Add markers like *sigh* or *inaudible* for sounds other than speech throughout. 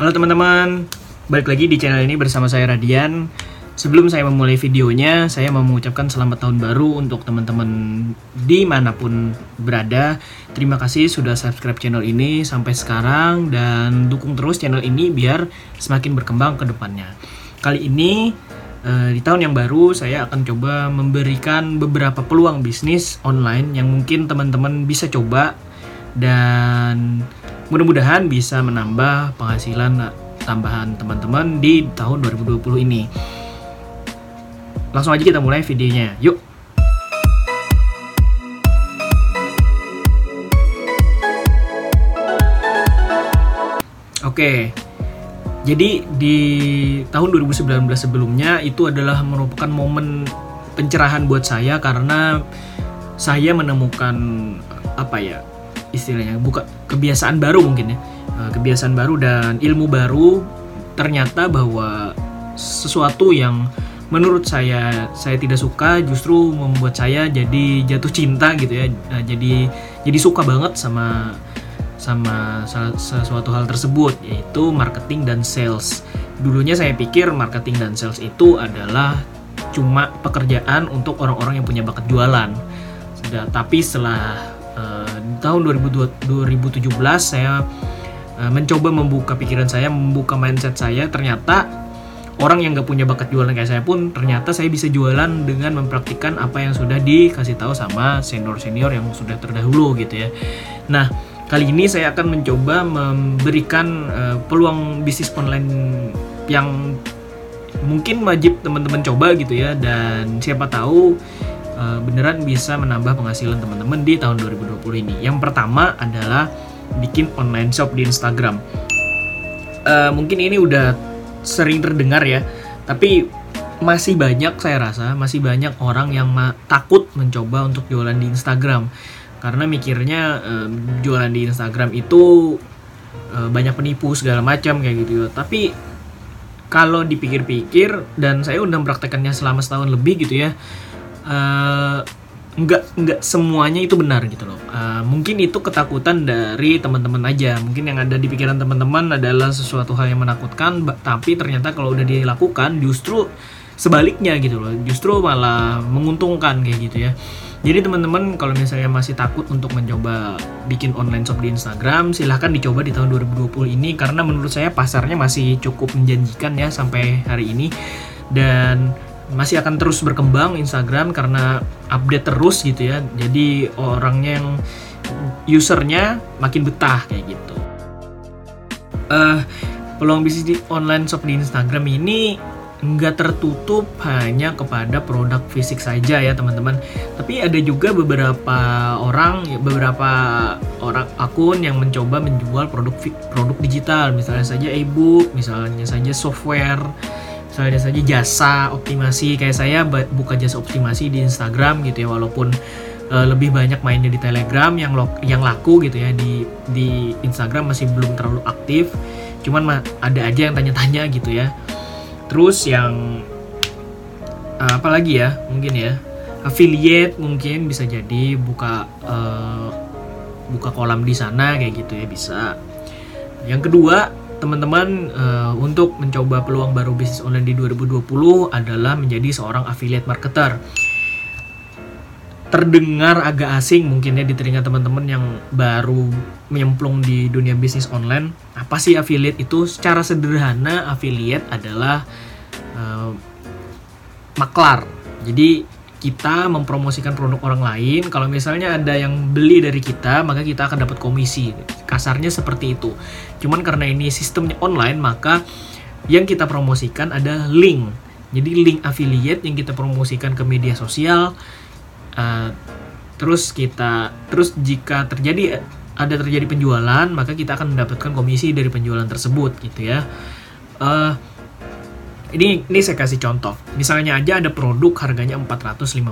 Halo teman-teman, balik lagi di channel ini bersama saya Radian. Sebelum saya memulai videonya, saya mau mengucapkan selamat tahun baru untuk teman-teman di mana pun berada. Terima kasih sudah subscribe channel ini sampai sekarang dan dukung terus channel ini biar semakin berkembang ke depannya. Kali ini eh, di tahun yang baru saya akan coba memberikan beberapa peluang bisnis online yang mungkin teman-teman bisa coba dan mudah-mudahan bisa menambah penghasilan tambahan teman-teman di tahun 2020 ini. Langsung aja kita mulai videonya. Yuk. Oke. Jadi di tahun 2019 sebelumnya itu adalah merupakan momen pencerahan buat saya karena saya menemukan apa ya istilahnya buka kebiasaan baru mungkin ya. Eh, kebiasaan baru dan ilmu baru ternyata bahwa sesuatu yang menurut saya saya tidak suka justru membuat saya jadi jatuh cinta gitu ya. Eh, jadi jadi suka banget sama sama sa- sesuatu hal tersebut yaitu marketing dan sales. Dulunya saya pikir marketing dan sales itu adalah cuma pekerjaan untuk orang-orang yang punya bakat jualan. Tapi setelah tahun 2002 2017 saya eh, mencoba membuka pikiran saya, membuka mindset saya, ternyata orang yang gak punya bakat jualan kayak saya pun ternyata saya bisa jualan dengan mempraktikkan apa yang sudah dikasih tahu sama senior-senior yang sudah terdahulu gitu ya. Nah, kali ini saya akan mencoba memberikan eh, peluang bisnis online yang mungkin wajib teman-teman coba gitu ya dan siapa tahu uh, beneran bisa menambah penghasilan teman-teman di tahun 2020 ini. Yang pertama adalah bikin online shop di Instagram. Uh, mungkin ini udah sering terdengar ya, tapi masih banyak saya rasa masih banyak orang yang takut mencoba untuk jualan di Instagram karena mikirnya um, jualan di Instagram itu uh, banyak penipu segala macam kayak gitu. Tapi kalau dipikir-pikir dan saya udah mempraktekannya selama setahun lebih gitu ya eh, nggak nggak semuanya itu benar gitu loh. Eh, mungkin itu ketakutan dari teman-teman aja. Mungkin yang ada di pikiran teman-teman adalah sesuatu hal yang menakutkan tapi ternyata kalau udah dilakukan justru sebaliknya gitu loh. Justru malah menguntungkan kayak gitu ya. Jadi teman-teman kalau misalnya masih takut untuk mencoba bikin online shop di Instagram, silahkan dicoba di tahun 2020 ini karena menurut saya pasarnya masih cukup menjanjikan ya sampai hari ini. Dan masih akan terus berkembang Instagram karena update terus gitu ya. Jadi orangnya yang usernya makin betah kayak gitu. Eh peluang bisnis di online shop di Instagram ini nggak tertutup hanya kepada produk fisik saja ya teman-teman tapi ada juga beberapa orang beberapa orang akun yang mencoba menjual produk produk digital misalnya saja e-book misalnya saja software misalnya saja jasa optimasi kayak saya buka jasa optimasi di Instagram gitu ya walaupun eh, lebih banyak mainnya di Telegram yang lo- yang laku gitu ya di di Instagram masih belum terlalu aktif. Cuman ada aja yang tanya-tanya gitu ya. Terus yang eh, apa lagi ya mungkin ya affiliate mungkin bisa jadi buka eh, buka kolam di sana kayak gitu ya bisa. Yang kedua teman-teman eh, untuk mencoba peluang baru bisnis online di 2020 adalah menjadi seorang affiliate marketer terdengar agak asing mungkin ya di telinga teman-teman yang baru menyemplung di dunia bisnis online. Apa sih affiliate itu? Secara sederhana affiliate adalah eh, maklar. Jadi kita mempromosikan produk orang lain. Kalau misalnya ada yang beli dari kita, maka kita akan dapat komisi. Kasarnya seperti itu. Cuman karena ini sistemnya online, maka yang kita promosikan ada link. Jadi link affiliate yang kita promosikan ke media sosial. Uh, terus kita terus jika terjadi ada terjadi penjualan maka kita akan mendapatkan komisi dari penjualan tersebut gitu ya Eh, ini ini saya kasih contoh misalnya aja ada produk harganya 450.000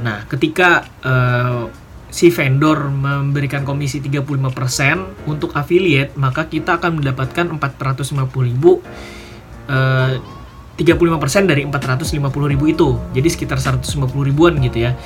nah ketika eh, si vendor memberikan komisi 35% untuk affiliate maka kita akan mendapatkan 450.000 eh, 35% dari 450.000 itu. Jadi sekitar 150 ribuan gitu ya.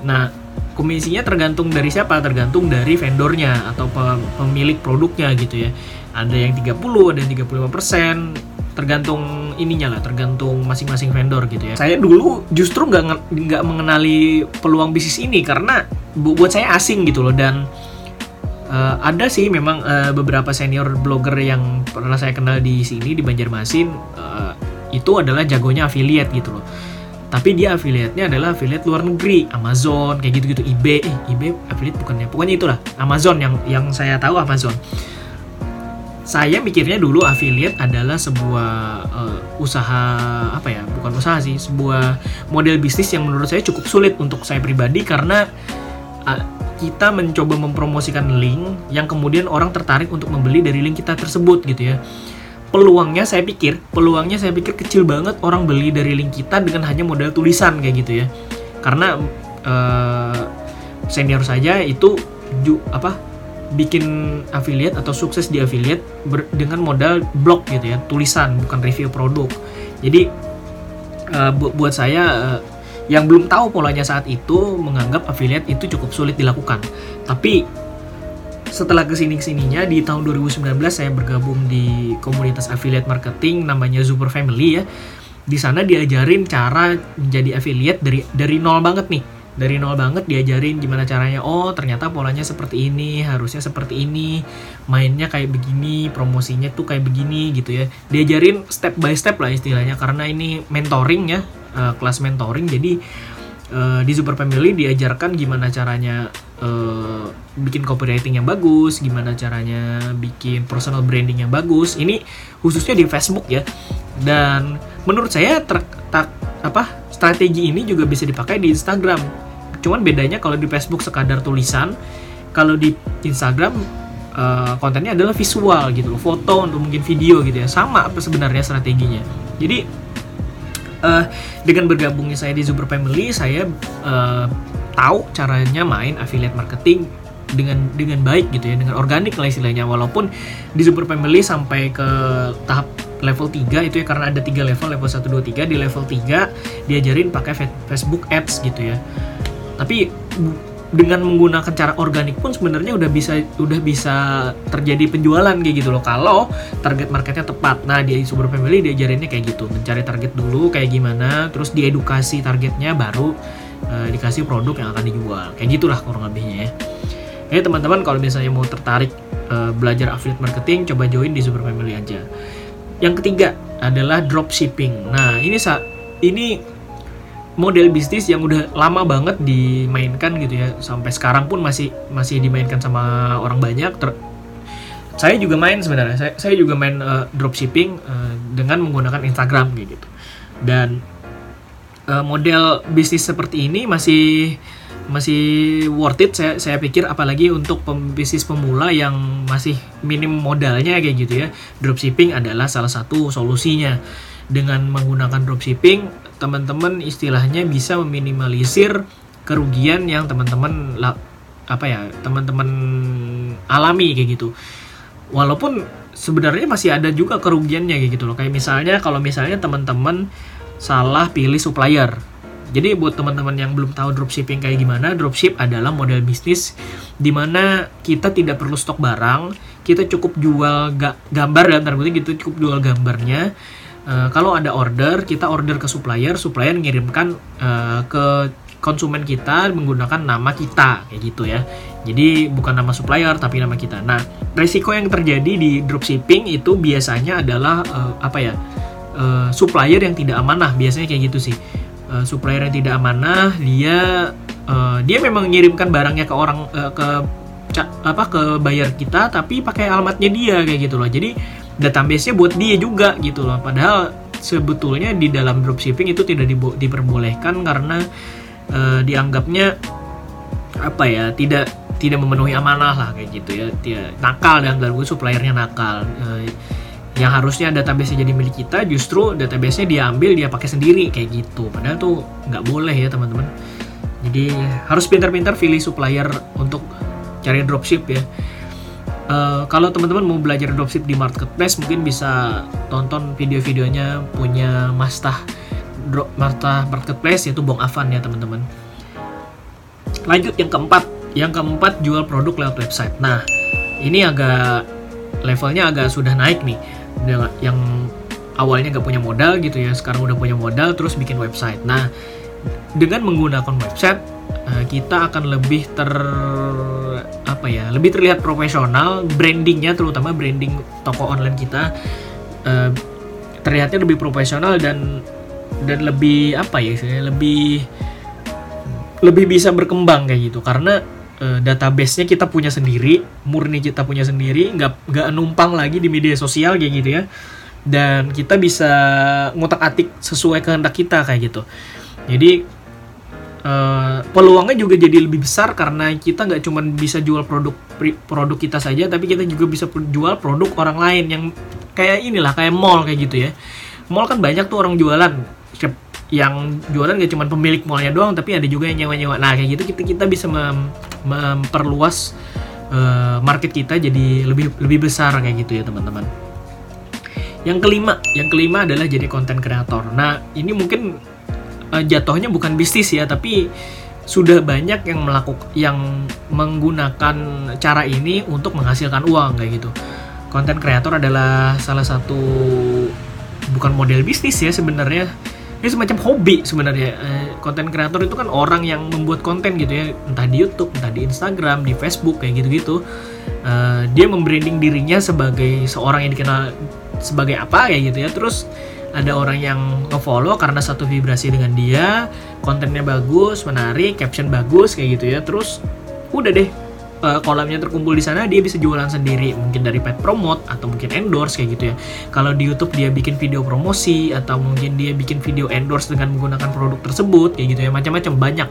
Nah, komisinya tergantung dari siapa? Tergantung dari vendornya atau pe- pemilik produknya gitu ya. ada yang 30 ada yang 35 persen tergantung ininya lah tergantung masing-masing vendor gitu ya. Saya dulu justru nggak nggak mengenali peluang bisnis ini karena bu buat saya asing gitu loh dan uh, ada sih memang uh, beberapa senior blogger yang pernah saya kenal di sini di Banjarmasin uh, itu adalah jagonya affiliate gitu loh. Tapi dia affiliate-nya adalah affiliate luar negeri Amazon kayak gitu-gitu eBay. Eh eBay affiliate bukannya pokoknya itulah Amazon yang yang saya tahu Amazon saya mikirnya dulu affiliate adalah sebuah uh, usaha apa ya bukan usaha sih sebuah model bisnis yang menurut saya cukup sulit untuk saya pribadi karena uh, kita mencoba mempromosikan link yang kemudian orang tertarik untuk membeli dari link kita tersebut gitu ya. Peluangnya saya pikir peluangnya saya pikir kecil banget orang beli dari link kita dengan hanya modal tulisan kayak gitu ya. Karena uh, senior saja itu ju, apa bikin affiliate atau sukses di affiliate ber, dengan modal blog gitu ya tulisan bukan review produk. Jadi uh, bu, buat saya uh, yang belum tahu polanya saat itu menganggap affiliate itu cukup sulit dilakukan. Tapi setelah ke sini ke sininya di tahun 2019 saya bergabung di komunitas affiliate marketing namanya Super Family ya. Di sana diajarin cara menjadi affiliate dari dari nol banget nih dari nol banget diajarin gimana caranya oh ternyata polanya seperti ini harusnya seperti ini mainnya kayak begini promosinya tuh kayak begini gitu ya diajarin step by step lah istilahnya karena ini mentoring ya uh, kelas mentoring jadi uh, di Super Family diajarkan gimana caranya uh, bikin copywriting yang bagus, gimana caranya bikin personal branding yang bagus. Ini khususnya di Facebook ya. Dan menurut saya tak, apa strategi ini juga bisa dipakai di Instagram. Cuman bedanya kalau di Facebook sekadar tulisan, kalau di Instagram uh, kontennya adalah visual gitu loh, foto untuk mungkin video gitu ya. Sama apa sebenarnya strateginya. Jadi uh, dengan bergabungnya saya di Super Family saya uh, tahu caranya main affiliate marketing dengan dengan baik gitu ya dengan organik lah istilahnya walaupun di Super Family sampai ke tahap level 3 itu ya karena ada tiga level level 1 2 3 di level 3 diajarin pakai Facebook Ads gitu ya tapi dengan menggunakan cara organik pun sebenarnya udah bisa udah bisa terjadi penjualan kayak gitu loh kalau target marketnya tepat. Nah di Super Family diajarinnya kayak gitu, mencari target dulu kayak gimana, terus diedukasi targetnya baru uh, dikasih produk yang akan dijual. Kayak gitulah kurang lebihnya ya. Teman-teman kalau misalnya mau tertarik uh, belajar affiliate marketing, coba join di Super Family aja. Yang ketiga adalah dropshipping. Nah ini saat ini model bisnis yang udah lama banget dimainkan gitu ya. Sampai sekarang pun masih masih dimainkan sama orang banyak. Ter saya juga main sebenarnya. Saya, saya juga main uh, dropshipping uh, dengan menggunakan Instagram gitu. Dan uh, model bisnis seperti ini masih masih worth it saya saya pikir. Apalagi untuk pembisnis pemula yang masih minim modalnya kayak gitu ya. Dropshipping adalah salah satu solusinya. Dengan menggunakan dropshipping teman-teman istilahnya bisa meminimalisir kerugian yang teman-teman apa ya teman-teman alami kayak gitu. Walaupun sebenarnya masih ada juga kerugiannya kayak gitu loh. Kayak misalnya kalau misalnya teman-teman salah pilih supplier. Jadi buat teman-teman yang belum tahu dropshipping kayak gimana dropship adalah model bisnis di mana kita tidak perlu stok barang kita cukup jual ga gambar dan tanda kita cukup jual gambarnya uh, kalau ada order kita order ke supplier supplier ngirimkan uh, ke konsumen kita menggunakan nama kita kayak gitu ya. Jadi bukan nama supplier tapi nama kita. Nah resiko yang terjadi di dropshipping itu biasanya adalah uh, apa ya uh, supplier yang tidak amanah. Biasanya kayak gitu sih. Uh, supplier yang tidak amanah dia uh, dia memang mengirimkan barangnya ke orang uh, ke apa ke bayar kita tapi pakai alamatnya dia kayak gitu loh. Jadi database-nya buat dia juga gitu loh. Padahal sebetulnya di dalam dropshipping itu tidak diperbolehkan karena uh, dianggapnya apa ya tidak tidak memenuhi amanah lah kayak gitu ya. Dia nakal dan gue suppliernya nakal. Uh, yang harusnya database-nya jadi milik kita justru database-nya diambil dia pakai sendiri kayak gitu. Padahal tuh nggak boleh ya teman-teman. Jadi harus pintar-pintar pilih supplier untuk cari dropship ya Uh, kalau teman-teman mau belajar dropship di marketplace mungkin bisa tonton video-videonya punya Mastah drop Mastah Marketplace yaitu Bong Avan ya teman-teman. Lanjut yang keempat, yang keempat jual produk lewat website. Nah ini agak levelnya agak sudah naik nih yang awalnya nggak punya modal gitu ya sekarang udah punya modal terus bikin website nah dengan menggunakan website eh, kita akan lebih ter apa ya lebih terlihat profesional brandingnya terutama branding toko online kita. Uh, terlihatnya lebih profesional dan dan lebih apa ya lebih lebih bisa berkembang kayak gitu. Karena uh, database-nya kita punya sendiri murni kita punya sendiri nggak nggak numpang lagi di media sosial kayak gitu ya. Dan kita bisa ngotak atik sesuai kehendak kita kayak gitu. Jadi Uh, peluangnya juga jadi lebih besar karena kita nggak cuma bisa jual produk produk kita saja tapi kita juga bisa jual produk orang lain yang kayak inilah kayak mall kayak gitu ya. Mall kan banyak tuh orang jualan. Yang jualan gak cuma pemilik mallnya doang tapi ada juga yang nyewa-nyewa. Nah kayak gitu kita kita bisa mem memperluas uh, market kita jadi lebih lebih besar kayak gitu ya teman-teman. Yang kelima yang kelima adalah jadi konten kreator. Nah ini mungkin uh, jatuhnya bukan bisnis ya tapi sudah banyak yang melakukan yang menggunakan cara ini untuk menghasilkan uang kayak gitu. Konten kreator adalah salah satu bukan model bisnis ya sebenarnya. Ini semacam hobi sebenarnya. Konten uh, kreator itu kan orang yang membuat konten gitu ya, entah di YouTube, entah di Instagram, di Facebook kayak gitu-gitu. Uh, dia membranding dirinya sebagai seorang yang dikenal sebagai apa kayak gitu ya. Terus ada orang yang ngefollow karena satu vibrasi dengan dia kontennya bagus menarik caption bagus kayak gitu ya. Terus udah deh uh, kolamnya terkumpul di sana dia bisa jualan sendiri. Mungkin dari pet promote atau mungkin endorse kayak gitu ya. Kalau di YouTube dia bikin video promosi atau mungkin dia bikin video endorse dengan menggunakan produk tersebut kayak gitu ya. Macam-macam banyak.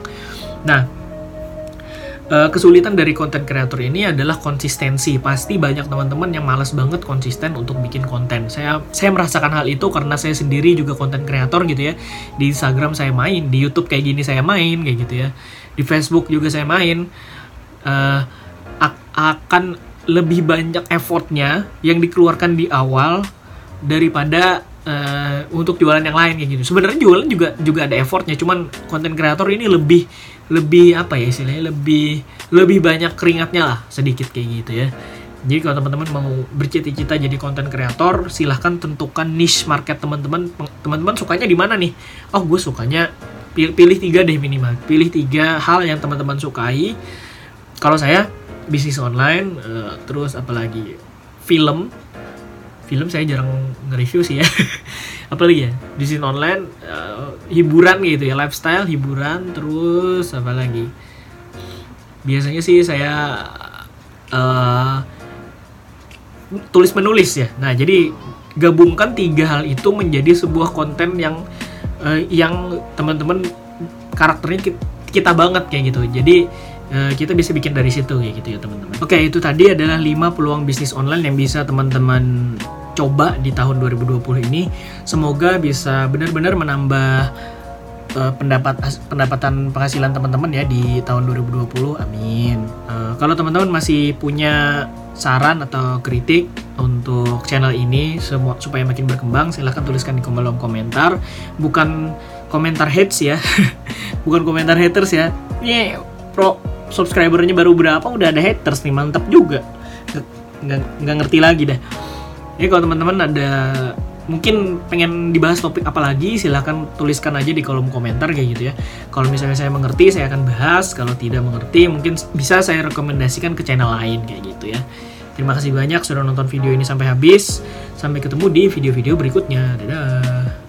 Nah uh, kesulitan dari konten kreator ini adalah konsistensi. Pasti banyak teman-teman yang malas banget konsisten untuk bikin konten. Saya saya merasakan hal itu karena saya sendiri juga konten kreator gitu ya. Di Instagram saya main, di YouTube kayak gini saya main kayak gitu ya. Di Facebook juga saya main. Uh, akan lebih banyak effortnya yang dikeluarkan di awal daripada uh, untuk jualan yang lain kayak gitu. Sebenarnya jualan juga juga ada effortnya, cuman konten kreator ini lebih lebih apa ya istilahnya lebih lebih banyak keringatnya lah sedikit kayak gitu ya. Jadi kalau teman-teman mau bercita-cita jadi konten kreator silahkan tentukan niche market teman-teman. Teman-teman sukanya di mana nih? Oh gue sukanya pilih, pilih tiga deh minimal. Pilih tiga hal yang teman-teman sukai. Kalau saya bisnis online uh, terus apalagi film film saya jarang nge-review sih ya. *laughs* Apalagi ya bisnis online uh, hiburan gitu ya lifestyle hiburan terus apa lagi? Biasanya sih saya uh, tulis menulis ya. Nah jadi gabungkan tiga hal itu menjadi sebuah konten yang uh, yang teman-teman karakternya kita, banget kayak gitu. Jadi kita bisa bikin dari situ kayak gitu ya teman-teman. Oke itu tadi adalah 5 peluang bisnis online yang bisa teman-teman coba di tahun 2020 ini. Semoga bisa benar-benar menambah uh, pendapat pendapatan penghasilan teman-teman ya di tahun 2020 amin. Uh, kalau teman-teman masih punya saran atau kritik untuk channel ini semua supaya makin berkembang silahkan tuliskan di kolom komentar. Bukan komentar hates ya. *laughs* Bukan komentar haters ya. Ini pro subscribernya baru berapa? Udah ada haters nih mantap juga. Nggak ngerti lagi dah jadi kalau teman-teman ada mungkin pengen dibahas topik apa lagi silahkan tuliskan aja di kolom komentar kayak gitu ya. Kalau misalnya saya mengerti saya akan bahas. Kalau tidak mengerti mungkin bisa saya rekomendasikan ke channel lain kayak gitu ya. Terima kasih banyak sudah nonton video ini sampai habis. Sampai ketemu di video-video berikutnya. Dadah